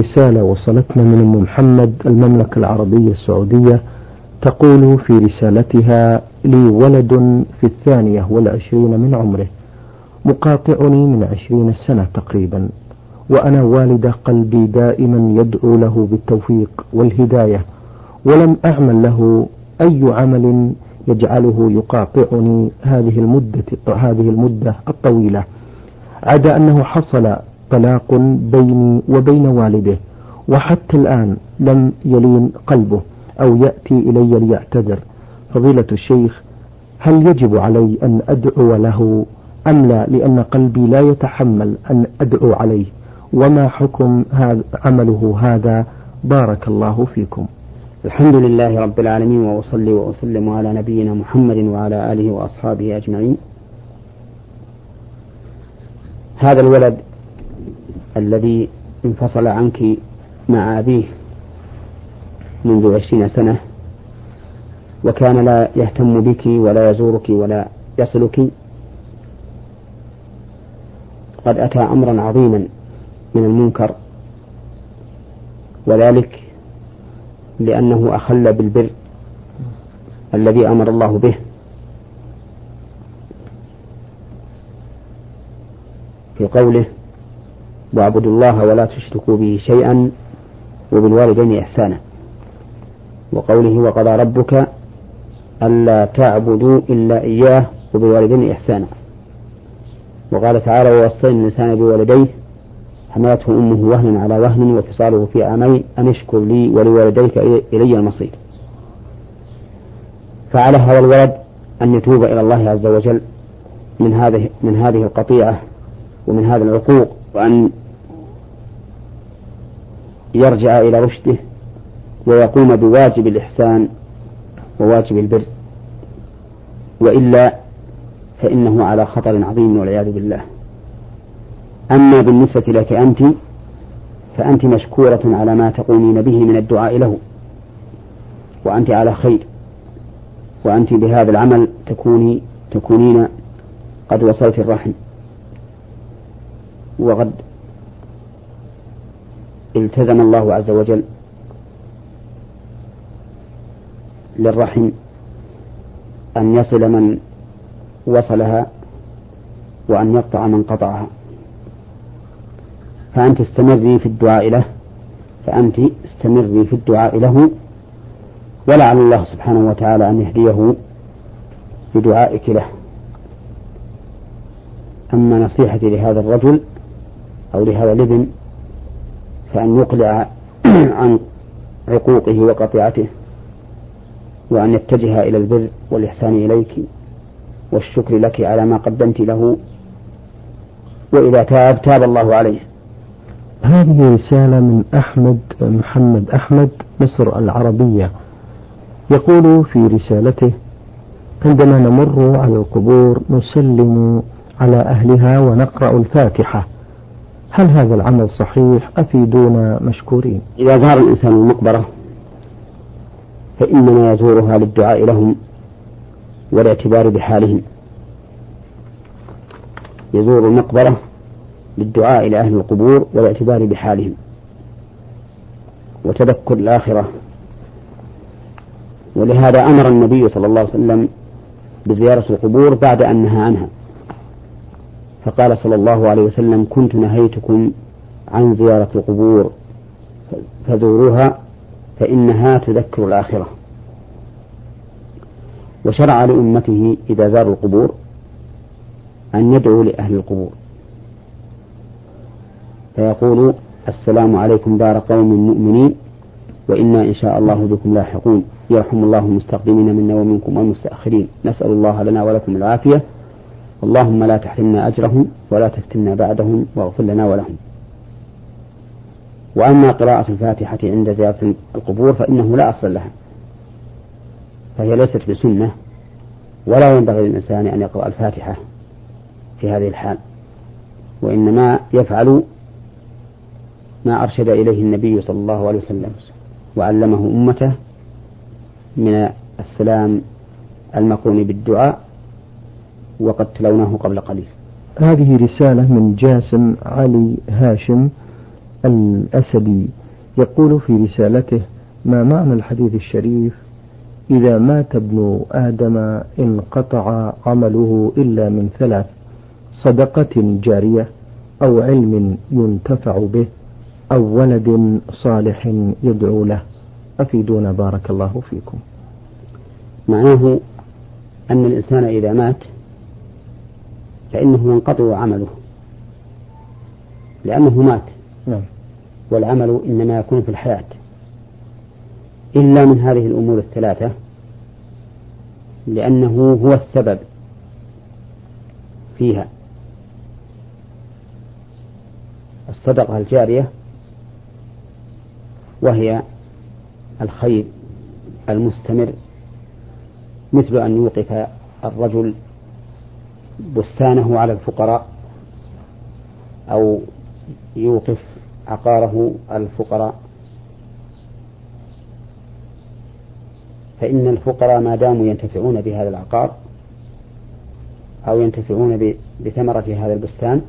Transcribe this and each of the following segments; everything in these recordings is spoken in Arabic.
رسالة وصلتنا من أم محمد المملكة العربية السعودية تقول في رسالتها لي ولد في الثانية والعشرين من عمره مقاطعني من عشرين سنة تقريبا وأنا والدة قلبي دائما يدعو له بالتوفيق والهداية ولم أعمل له أي عمل يجعله يقاطعني هذه المدة هذه المدة الطويلة عدا أنه حصل طلاق بيني وبين والده وحتى الآن لم يلين قلبه أو يأتي إلي ليعتذر. فضيلة الشيخ هل يجب علي أن أدعو له أم لا؟ لأن قلبي لا يتحمل أن أدعو عليه. وما حكم هذا عمله هذا؟ بارك الله فيكم. الحمد لله رب العالمين وأصلي وأسلم على نبينا محمد وعلى آله وأصحابه أجمعين. هذا الولد الذي انفصل عنك مع أبيه منذ عشرين سنة وكان لا يهتم بك ولا يزورك ولا يصلك. قد أتى أمرا عظيما من المنكر وذلك لأنه أخل بالبر الذي أمر الله به. في قوله واعبدوا الله ولا تشركوا به شيئا وبالوالدين إحسانا. وقوله وقضى ربك ألا تعبدوا إلا إياه وبالوالدين إحسانا. وقال تعالى ووصينا الإنسان بوالديه حملته أمه وهنا على وهن وفصاله في عامين أن اشكر لي ولوالديك إلي المصير. فعلى هذا الولد أن يتوب إلى الله عز وجل من هذه من هذه القطيعة ومن هذا العقوق. وأن يرجع إلى رشده ويقوم بواجب الإحسان وواجب البر. وإلا فإنه على خطر عظيم والعياذ بالله. أما بالنسبة لك أنت فأنت مشكورة على ما تقومين به من الدعاء له. وأنت على خير. وأنت بهذا العمل تكوني تكونين قد وصلت الرحم. وقد التزم الله عز وجل للرحم أن يصل من وصلها وأن يقطع من قطعها. فأنت استمري في الدعاء له فأنت استمري في الدعاء له ولعل الله سبحانه وتعالى أن يهديه بدعائك له. أما نصيحتي لهذا الرجل أو لهذا الابن فأن يقلع عن عقوقه وقطيعته وأن يتجه إلى البر والإحسان إليك والشكر لك على ما قدمت له وإذا تاب تاب الله عليه. هذه رسالة من أحمد محمد أحمد مصر العربية. يقول في رسالته عندما نمر على القبور نسلم على أهلها ونقرأ الفاتحة هل هذا العمل صحيح؟ أفيدونا مشكورين. إذا زار الإنسان المقبرة فإنما يزورها للدعاء لهم والاعتبار بحالهم. يزور المقبرة للدعاء إلى أهل القبور والاعتبار بحالهم. وتذكر الآخرة. ولهذا أمر النبي صلى الله عليه وسلم بزيارة القبور بعد أن نهى عنها. فقال صلى الله عليه وسلم كنت نهيتكم عن زيارة القبور فزوروها فإنها تذكر الآخرة. وشرع لأمته إذا زاروا القبور أن يدعوا لأهل القبور. فيقول السلام عليكم دار قوم مؤمنين وإنا إن شاء الله بكم لاحقون. يرحم الله المستقدمين منا ومنكم والمستأخرين. نسأل الله لنا ولكم العافية. اللهم لا تحرمنا أجرهم ولا تفتنا بعدهم واغفر لنا ولهم. وأما قراءة الفاتحة عند زيارة القبور فإنه لا أصل لها. فهي ليست بسنة ولا ينبغي للإنسان أن يقرأ الفاتحة في هذه الحال. وإنما يفعل ما أرشد إليه النبي صلى الله عليه وسلم وعلمه أمته من السلام المقرون بالدعاء وقد تلوناه قبل قليل. هذه رسالة من جاسم علي هاشم الأسدي يقول في رسالته ما معنى الحديث الشريف؟ إذا مات ابن آدم انقطع عمله إلا من ثلاث صدقة جارية أو علم ينتفع به أو ولد صالح يدعو له. أفيدونا بارك الله فيكم. معناه أن الإنسان إذا مات فإنه ينقطع عمله. لأنه مات. نعم. والعمل إنما يكون في الحياة. إلا من هذه الأمور الثلاثة لأنه هو السبب فيها. الصدقة الجارية وهي الخير المستمر مثل أن يوقف الرجل بستانه على الفقراء أو يوقف عقاره على الفقراء. فإن الفقراء ما داموا ينتفعون بهذا العقار أو ينتفعون بثمرة هذا البستان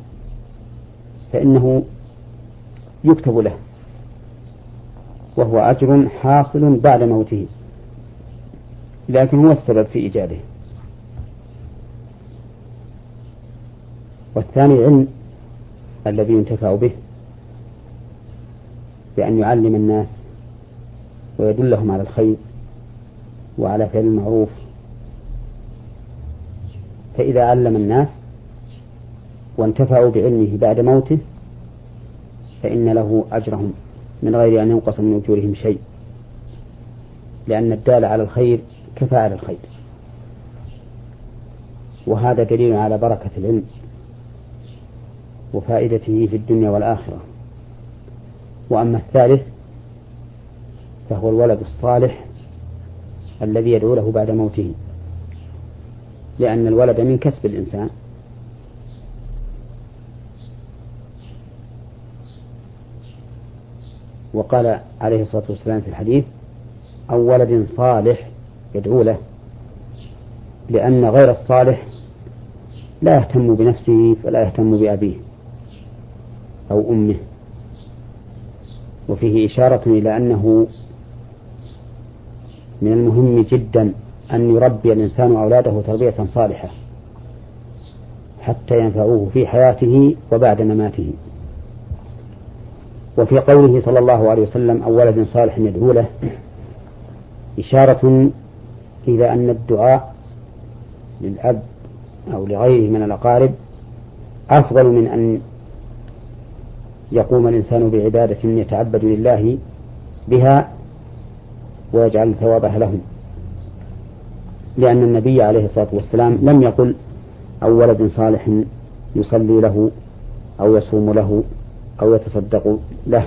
فإنه يكتب له وهو أجر حاصل بعد موته لكن هو السبب في إيجاده. والثاني علم الذي ينتفع به بأن يعلم الناس ويدلهم على الخير وعلى فعل المعروف. فإذا علم الناس وانتفعوا بعلمه بعد موته فإن له أجرهم من غير أن ينقص من أجورهم شيء لأن الدال على الخير كفاعل الخير وهذا دليل على بركة العلم. وفائدته في الدنيا والآخرة. وأما الثالث فهو الولد الصالح الذي يدعو له بعد موته لأن الولد من كسب الإنسان. وقال عليه الصلاة والسلام في الحديث أو ولد صالح يدعو له لأن غير الصالح لا يهتم بنفسه فلا يهتم بأبيه. أو أمه. وفيه إشارة إلى أنه من المهم جدا أن يربي الإنسان أولاده تربية صالحة حتى ينفعوه في حياته وبعد مماته. وفي قوله صلى الله عليه وسلم أو ولد صالح يدعو له إشارة إلى أن الدعاء للأب أو لغيره من الأقارب أفضل من أن يقوم الإنسان بعبادة يتعبد لله بها ويجعل ثوابها لهم لأن النبي عليه الصلاة والسلام لم يقل أو ولد صالح يصلي له أو يصوم له أو يتصدق له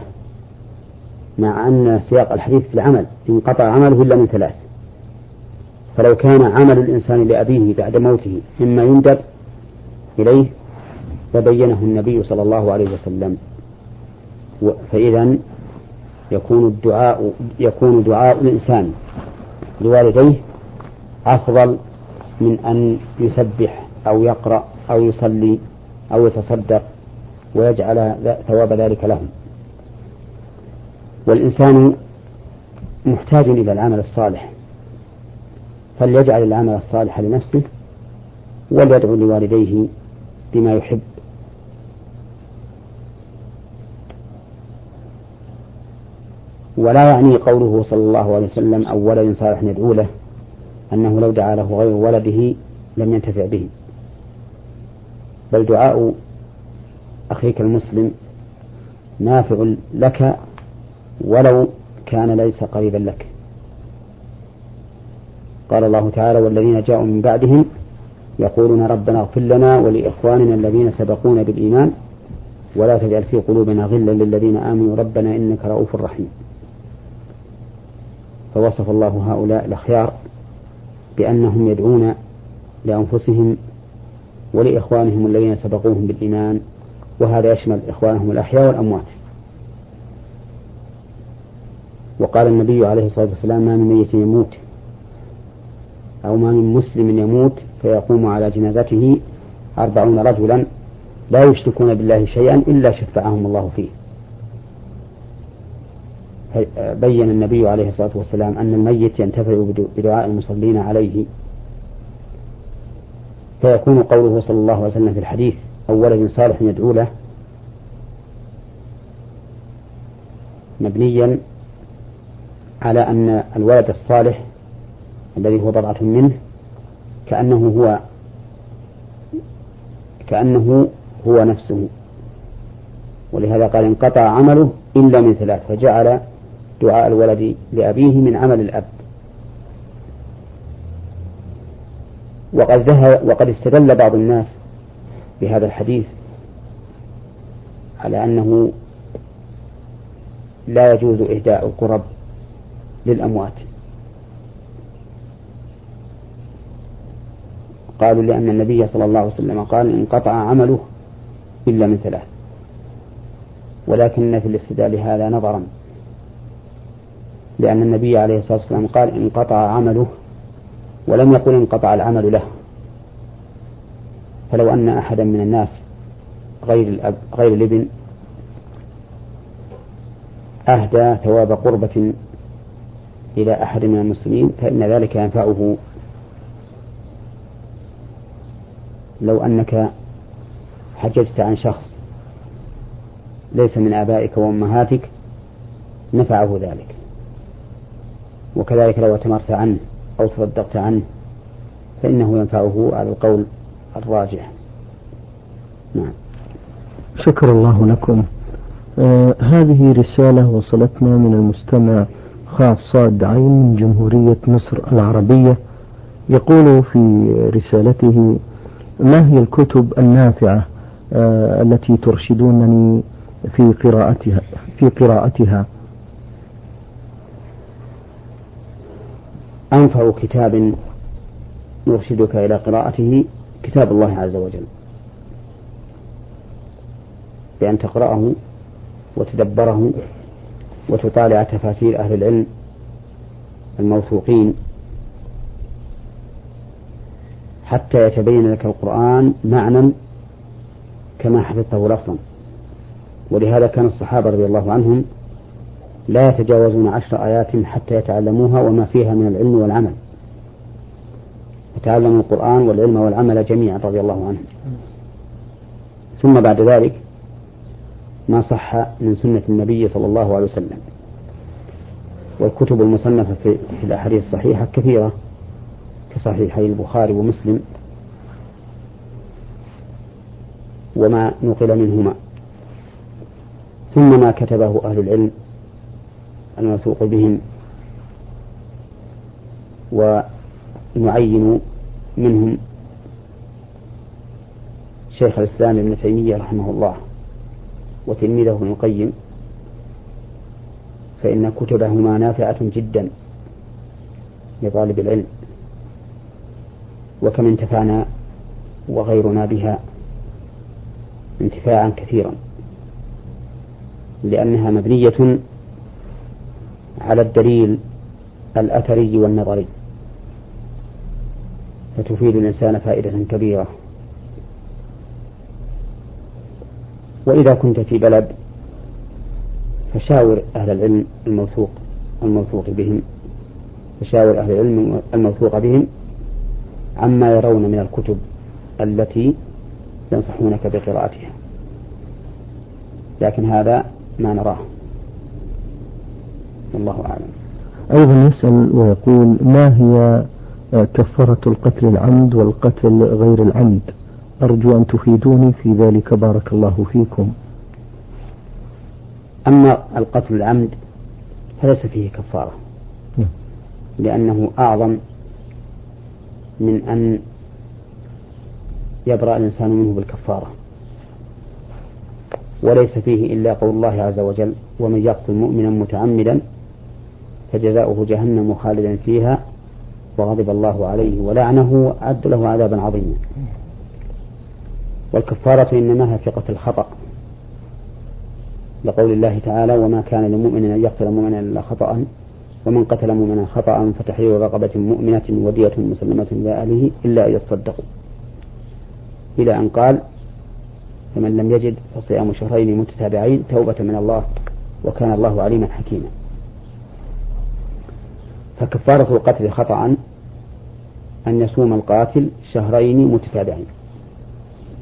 مع أن سياق الحديث في العمل انقطع عمله إلا من ثلاث. فلو كان عمل الإنسان لأبيه بعد موته مما يندب إليه لبينه النبي صلى الله عليه وسلم. فإذا يكون الدعاء يكون دعاء الإنسان لوالديه أفضل من أن يسبح أو يقرأ أو يصلي أو يتصدق ويجعل ثواب ذلك لهم. والإنسان محتاج إلى العمل الصالح. فليجعل العمل الصالح لنفسه وليدعو لوالديه بما يحب. ولا يعني قوله صلى الله عليه وسلم أو ولد صالح ندعو له أنه لو دعا له غير ولده لم ينتفع به. بل دعاء أخيك المسلم نافع لك ولو كان ليس قريبا لك. قال الله تعالى والذين جاءوا من بعدهم يقولون ربنا اغفر لنا ولإخواننا الذين سبقونا بالإيمان ولا تجعل في قلوبنا غلا للذين آمنوا ربنا إنك رؤوف رحيم. فوصف الله هؤلاء الأخيار بأنهم يدعون لأنفسهم ولإخوانهم الذين سبقوهم بالإيمان وهذا يشمل إخوانهم الأحياء والأموات. وقال النبي عليه الصلاة والسلام ما من ميت يموت أو ما من مسلم يموت فيقوم على جنازته أربعون رجلا لا يشركون بالله شيئا إلا شفعهم الله فيه. بين النبي عليه الصلاة والسلام أن الميت ينتفع بدعاء المصلين عليه. فيكون قوله صلى الله عليه وسلم في الحديث أو ولد صالح يدعو له. مبنيا على أن الولد الصالح الذي هو بضعة منه كأنه هو كأنه هو نفسه. ولهذا قال انقطع عمله إلا من ثلاث فجعل دعاء الولد لأبيه من عمل الأب. وقد ذهب وقد استدل بعض الناس بهذا الحديث على أنه لا يجوز إهداء القرب للأموات. قالوا لأن النبي صلى الله عليه وسلم قال انقطع عمله إلا من ثلاث. ولكن في الاستدلال هذا نظرا. لأن النبي عليه الصلاة والسلام قال انقطع عمله ولم يقل انقطع العمل له. فلو أن أحدا من الناس غير الأب غير الابن أهدى ثواب قربة إلى أحد من المسلمين فإن ذلك ينفعه. لو أنك حججت عن شخص ليس من آبائك وأمهاتك نفعه ذلك. وكذلك لو اعتمرت عنه أو تصدقت عنه فإنه ينفعه على القول الراجح. نعم. شكر الله لكم. آه هذه رسالة وصلتنا من المستمع خاص صاد عين من جمهورية مصر العربية. يقول في رسالته ما هي الكتب النافعة آه التي ترشدونني في قراءتها في قراءتها؟ أنفع كتاب يرشدك إلى قراءته كتاب الله عز وجل. بأن تقرأه وتدبره وتطالع تفاسير أهل العلم الموثوقين حتى يتبين لك القرآن معنى كما حفظته لفظا. ولهذا كان الصحابة رضي الله عنهم لا يتجاوزون عشر آيات حتى يتعلموها وما فيها من العلم والعمل. يتعلموا القرآن والعلم والعمل جميعا رضي الله عنهم. ثم بعد ذلك ما صح من سنة النبي صلى الله عليه وسلم. والكتب المصنفة في الأحاديث الصحيحة كثيرة كصحيحي البخاري ومسلم وما نقل منهما. ثم ما كتبه أهل العلم الموثوق بهم ونعين منهم شيخ الإسلام ابن تيمية رحمه الله وتلميذه ابن القيم فإن كتبهما نافعة جدا لطالب العلم وكم انتفعنا وغيرنا بها انتفاعا كثيرا لأنها مبنية على الدليل الأثري والنظري فتفيد الإنسان فائدة كبيرة. وإذا كنت في بلد فشاور أهل العلم الموثوق الموثوق بهم فشاور أهل العلم الموثوق بهم عما يرون من الكتب التي ينصحونك بقراءتها. لكن هذا ما نراه. والله أعلم. أيضا يسأل ويقول ما هي كفارة القتل العمد والقتل غير العمد؟ أرجو أن تفيدوني في ذلك. بارك الله فيكم. أما القتل العمد فليس فيه كفارة. نعم. لأنه أعظم من أن يبرأ الإنسان منه بالكفارة. وليس فيه إلا قول الله عز وجل ومن يقتل مؤمنا متعمدا فجزاؤه جهنم خالدا فيها وغضب الله عليه ولعنه وأعد له عذابا عظيما. والكفارة إنما هي في قتل الخطأ. لقول الله تعالى وما كان لمؤمن أن يقتل مؤمنا إلا خطأ ومن قتل مؤمنا خطأ فتحرير رقبة مؤمنة ودية مسلمة إلى أهله إلا أن يصدقوا. إلى أن قال فمن لم يجد فصيام شهرين متتابعين توبة من الله وكان الله عليما حكيما. فكفارة القتل خطأ أن يصوم القاتل شهرين متتابعين.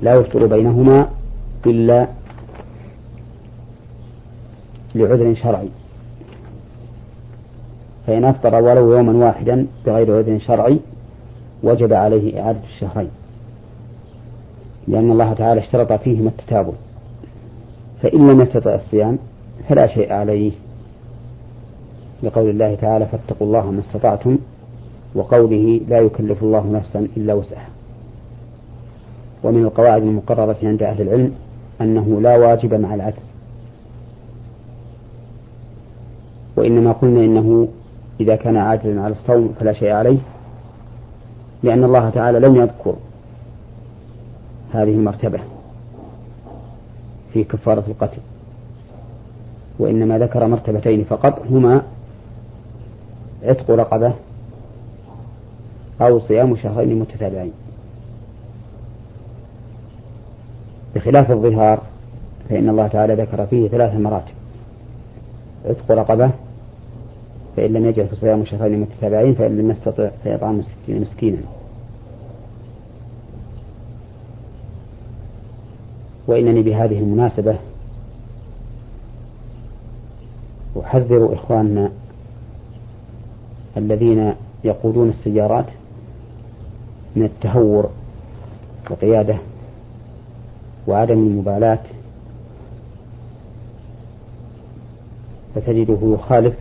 لا يفطر بينهما إلا لعذر شرعي. فإن أفطر ولو يوما واحدا بغير عذر شرعي وجب عليه إعادة الشهرين. لأن الله تعالى اشترط فيهما التتابع. فإن لم يستطع الصيام فلا شيء عليه. لقول الله تعالى فاتقوا الله ما استطعتم وقوله لا يكلف الله نفسا إلا وسعها. ومن القواعد المقررة عند أهل العلم أنه لا واجب مع العدل. وإنما قلنا إنه إذا كان عاجزا على الصوم فلا شيء عليه لأن الله تعالى لم يذكر هذه المرتبة في كفارة القتل وإنما ذكر مرتبتين فقط هما عتق رقبة أو صيام شهرين متتابعين. بخلاف الظهار فإن الله تعالى ذكر فيه ثلاث مراتب. عتق رقبة فإن لم يجد فصيام شهرين متتابعين فإن لم يستطع فإطعام ستين مسكينا. وإنني بهذه المناسبة أحذر إخواننا الذين يقودون السيارات من التهور والقيادة وعدم المبالاة فتجده يخالف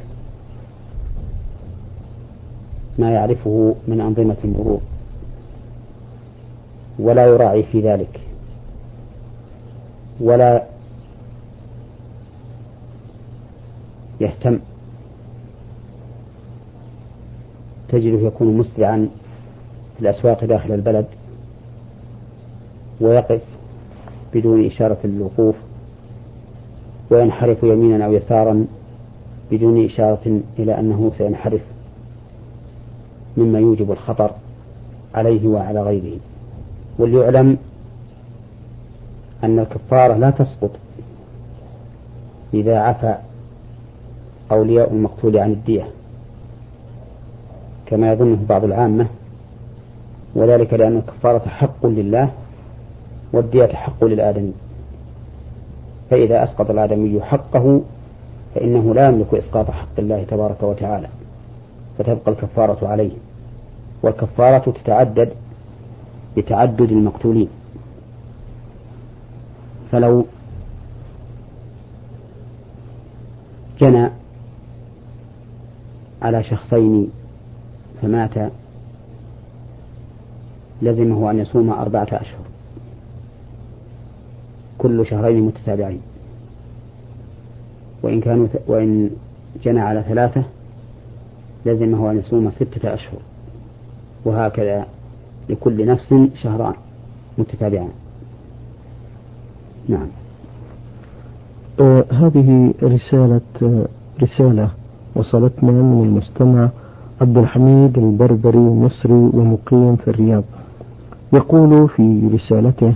ما يعرفه من أنظمة المرور ولا يراعي في ذلك ولا يهتم تجده يكون مسرعا في الأسواق داخل البلد ويقف بدون إشارة للوقوف وينحرف يمينا أو يسارا بدون إشارة إلى أنه سينحرف مما يوجب الخطر عليه وعلى غيره. وليعلم أن الكفارة لا تسقط إذا عفى أولياء المقتول عن الدية. كما يظنه بعض العامة وذلك لأن الكفارة حق لله والدية حق للآدمي. فإذا أسقط الآدمي حقه فإنه لا يملك إسقاط حق الله تبارك وتعالى فتبقى الكفارة عليه. والكفارة تتعدد بتعدد المقتولين. فلو جنى على شخصين فمات لزمه أن يصوم أربعة أشهر. كل شهرين متتابعين. وإن كانوا وإن جنى على ثلاثة لزمه أن يصوم ستة أشهر. وهكذا لكل نفس شهران متتابعان. نعم. آه هذه رسالة رسالة وصلتنا من المستمع عبد الحميد البربري مصري ومقيم في الرياض. يقول في رسالته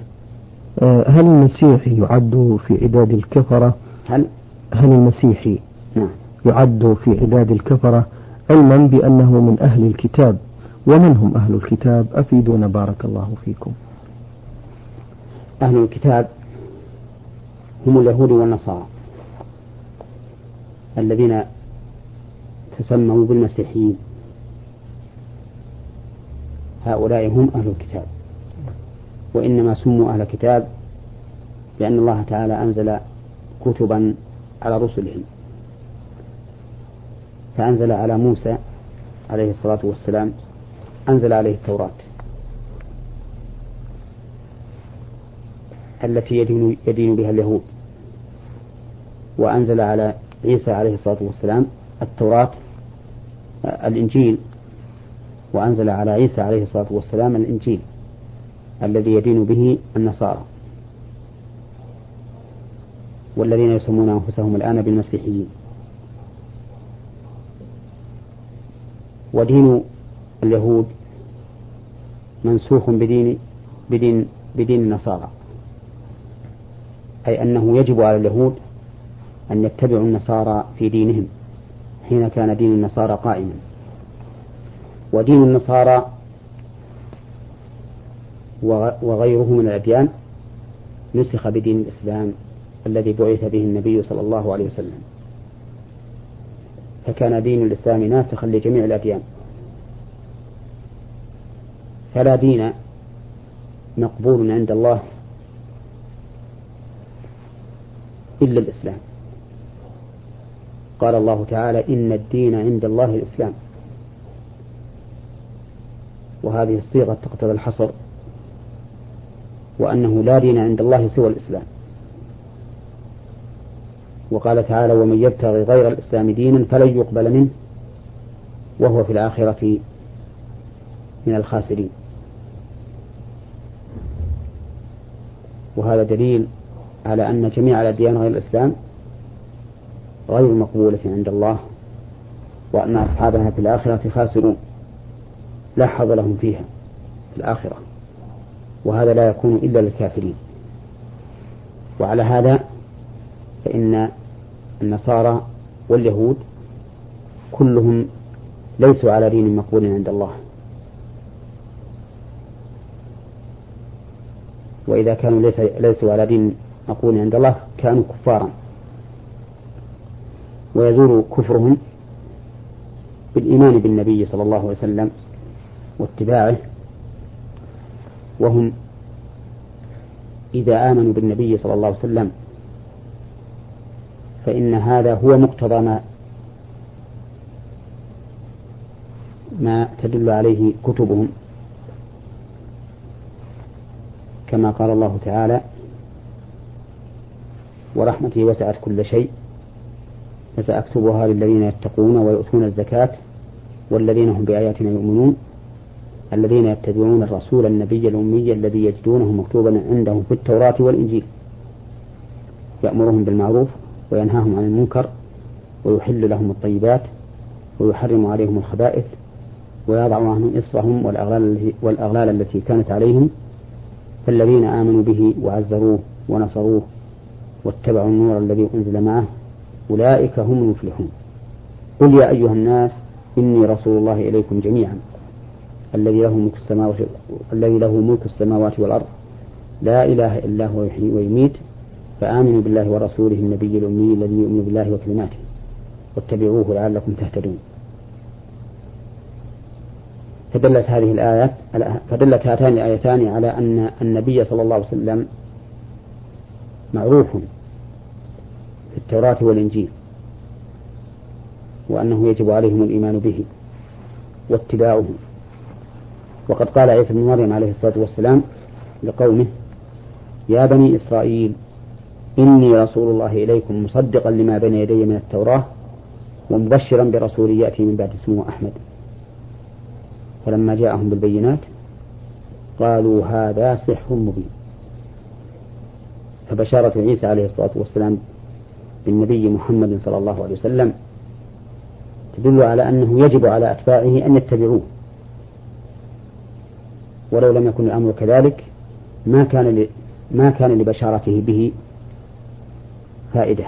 آه هل المسيحي يعد في عداد الكفرة؟ هل؟ هل المسيحي نعم. يعد في عداد الكفرة علما بأنه من أهل الكتاب؟ ومن هم أهل الكتاب؟ أفيدونا بارك الله فيكم. أهل الكتاب هم اليهود والنصارى الذين تسموا بالمسيحيين. هؤلاء هم أهل الكتاب. وإنما سموا أهل الكتاب لأن الله تعالى أنزل كتبا على رسلهم. فأنزل على موسى عليه الصلاة والسلام أنزل عليه التوراة التي يدين, يدين بها اليهود. وأنزل على عيسى عليه الصلاة والسلام التوراة الإنجيل وأنزل على عيسى عليه الصلاة والسلام الإنجيل الذي يدين به النصارى. والذين يسمون أنفسهم الآن بالمسيحيين. ودين اليهود منسوخ بدين بدين بدين النصارى. أي أنه يجب على اليهود أن يتبعوا النصارى في دينهم حين كان دين النصارى قائما. ودين النصارى وغيره من الأديان نسخ بدين الإسلام الذي بعث به النبي صلى الله عليه وسلم. فكان دين الإسلام ناسخا لجميع الأديان. فلا دين مقبول عند الله إلا الإسلام. قال الله تعالى إن الدين عند الله الإسلام. وهذه الصيغة تقتضي الحصر وأنه لا دين عند الله سوى الإسلام. وقال تعالى ومن يبتغي غير الإسلام دينا فلن يقبل منه وهو في الآخرة من الخاسرين. وهذا دليل على أن جميع الأديان غير الإسلام غير مقبولة عند الله وأن أصحابها في الآخرة خاسرون. لا حظ لهم فيها في الآخرة وهذا لا يكون إلا للكافرين. وعلى هذا فإن النصارى واليهود كلهم ليسوا على دين مقبول عند الله. وإذا كانوا ليس ليسوا على دين مقبول عند الله كانوا كفارا. ويزول كفرهم بالإيمان بالنبي صلى الله عليه وسلم واتباعه وهم إذا آمنوا بالنبي صلى الله عليه وسلم فإن هذا هو مقتضى ما ما تدل عليه كتبهم. كما قال الله تعالى ورحمتي وسعت كل شيء فسأكتبها للذين يتقون ويؤتون الزكاة والذين هم بآياتنا يؤمنون الذين يتبعون الرسول النبي الأمي الذي يجدونه مكتوبا عندهم في التوراة والإنجيل. يأمرهم بالمعروف وينهاهم عن المنكر ويحل لهم الطيبات ويحرم عليهم الخبائث ويضع عنهم إصرهم والأغلال, والأغلال التي كانت عليهم. فالذين آمنوا به وعزروه ونصروه واتبعوا النور الذي أنزل معه أولئك هم المفلحون. قل يا أيها الناس إني رسول الله إليكم جميعا. الذي له ملك السماوات الذي له ملك السماوات والأرض. لا إله إلا هو يحيي ويميت فآمنوا بالله ورسوله النبي الأمي الذي يؤمن بالله وكلماته. واتبعوه لعلكم تهتدون. فدلت هذه الآيات فدلت هاتان الآيتان على أن النبي صلى الله عليه وسلم معروف في التوراة والإنجيل وأنه يجب عليهم الإيمان به واتباعه. وقد قال عيسى بن مريم عليه الصلاة والسلام لقومه يا بني إسرائيل إني رسول الله إليكم مصدقا لما بين يدي من التوراة ومبشرا برسول يأتي من بعد اسمه أحمد. فلما جاءهم بالبينات قالوا هذا سحر مبين. فبشارة عيسى عليه الصلاة والسلام بالنبي محمد صلى الله عليه وسلم تدل على أنه يجب على أتباعه أن يتبعوه. ولو لم يكن الأمر كذلك ما كان ما كان لبشارته به فائدة.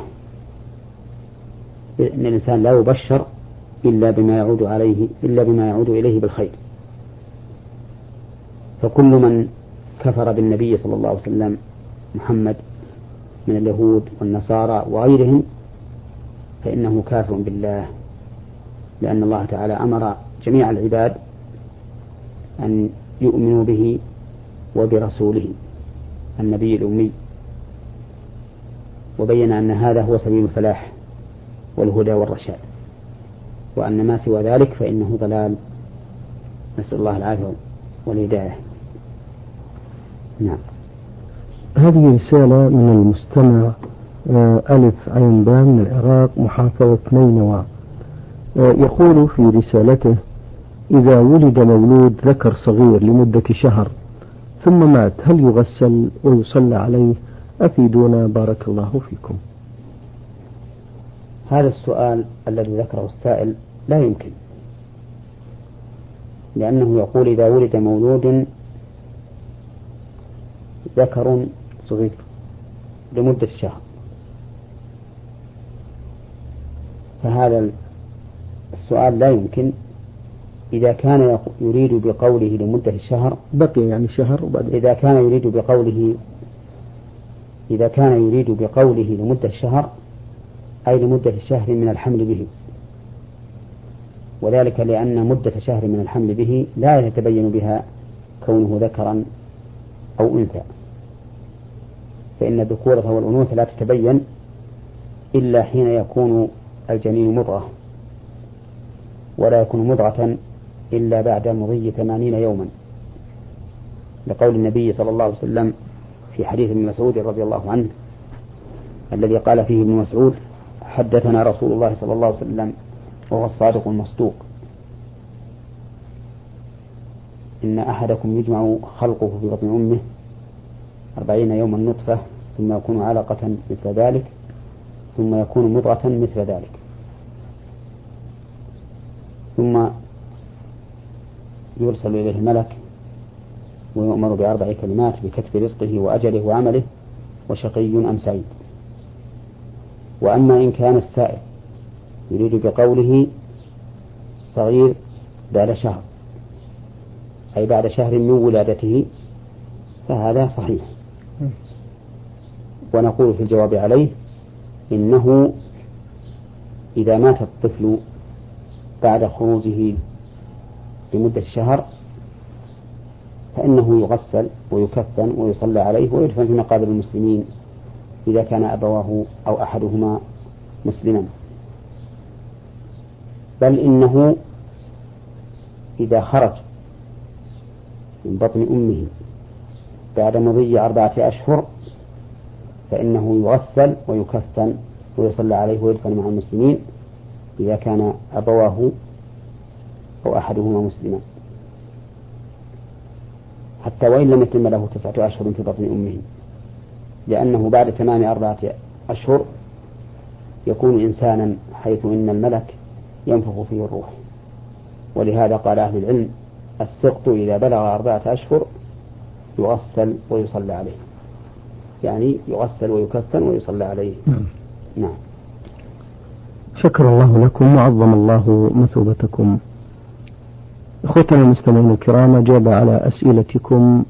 إن الإنسان لا يبشر إلا بما يعود عليه إلا بما يعود إليه بالخير. فكل من كفر بالنبي صلى الله عليه وسلم محمد من اليهود والنصارى وغيرهم فإنه كافر بالله. لأن الله تعالى أمر جميع العباد أن يؤمنوا به وبرسوله النبي الأمي. وبين أن هذا هو سبيل الفلاح والهدى والرشاد. وأن ما سوى ذلك فإنه ضلال. نسأل الله العافية والهداية. نعم. هذه رسالة من المستمع آه، ألف عين بام من العراق محافظة نينوى. آه، يقول في رسالته إذا ولد مولود ذكر صغير لمدة شهر ثم مات هل يغسل ويصلى عليه؟ أفيدونا بارك الله فيكم. هذا السؤال الذي ذكره السائل لا يمكن لأنه يقول إذا ولد مولود ذكر صغير لمدة شهر. فهذا السؤال لا يمكن إذا كان يريد بقوله لمدة الشهر بقي يعني شهر وبعد. إذا كان يريد بقوله إذا كان يريد بقوله لمدة الشهر أي لمدة الشهر من الحمل به. وذلك لأن مدة شهر من الحمل به لا يتبين بها كونه ذكرا أو أنثى. فإن الذكورة والأنوثة لا تتبين إلا حين يكون الجنين مضغة ولا يكون مضغة إلا بعد مضي ثمانين يوما. لقول النبي صلى الله عليه وسلم في حديث ابن مسعود رضي الله عنه الذي قال فيه ابن مسعود حدثنا رسول الله صلى الله عليه وسلم وهو الصادق المصدوق. إن أحدكم يجمع خلقه في بطن أمه أربعين يوما نطفة ثم يكون علقة مثل ذلك ثم يكون مضغة مثل ذلك. ثم يرسل إليه الملك ويؤمر بأربع كلمات بكتب رزقه وأجله وعمله وشقي أم سعيد. وأما إن كان السائل يريد بقوله صغير بعد شهر أي بعد شهر من ولادته فهذا صحيح. ونقول في الجواب عليه إنه إذا مات الطفل بعد خروجه لمدة شهر فإنه يغسل ويكفن ويصلى عليه ويدفن في مقابر المسلمين إذا كان أبواه أو أحدهما مسلما. بل إنه إذا خرج من بطن أمه بعد مضي أربعة أشهر فإنه يغسل ويكفن ويصلى عليه ويدفن مع المسلمين إذا كان أبواه أو أحدهما مسلما. حتى وإن لم يتم له تسعة أشهر في بطن أمه. لأنه بعد تمام أربعة أشهر يكون إنسانا حيث إن الملك ينفخ فيه الروح. ولهذا قال أهل العلم السقط إذا بلغ أربعة أشهر يغسل ويصلى عليه. يعني يغسل ويكفن ويصلى عليه. نعم, نعم. شكر الله لكم وعظم الله مثوبتكم. أخوتنا المستمعين الكرام أجاب على أسئلتكم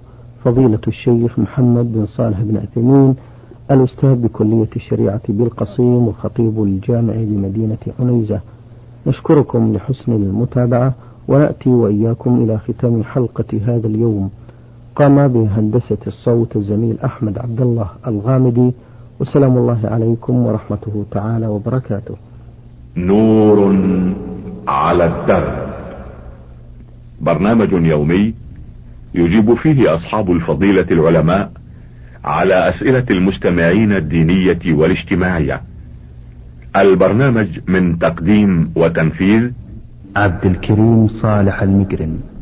فضيلة الشيخ محمد بن صالح بن عثيمين الأستاذ بكلية الشريعة بالقصيم وخطيب الجامع بمدينة عنيزة. نشكركم لحسن المتابعة ونأتي وإياكم إلى ختام حلقة هذا اليوم. قام بهندسة الصوت الزميل أحمد عبد الله الغامدي وسلام الله عليكم ورحمته تعالى وبركاته. نور على الدرب برنامج يومي يجيب فيه أصحاب الفضيلة العلماء على أسئلة المستمعين الدينية والاجتماعية. البرنامج من تقديم وتنفيذ عبد الكريم صالح المجرم.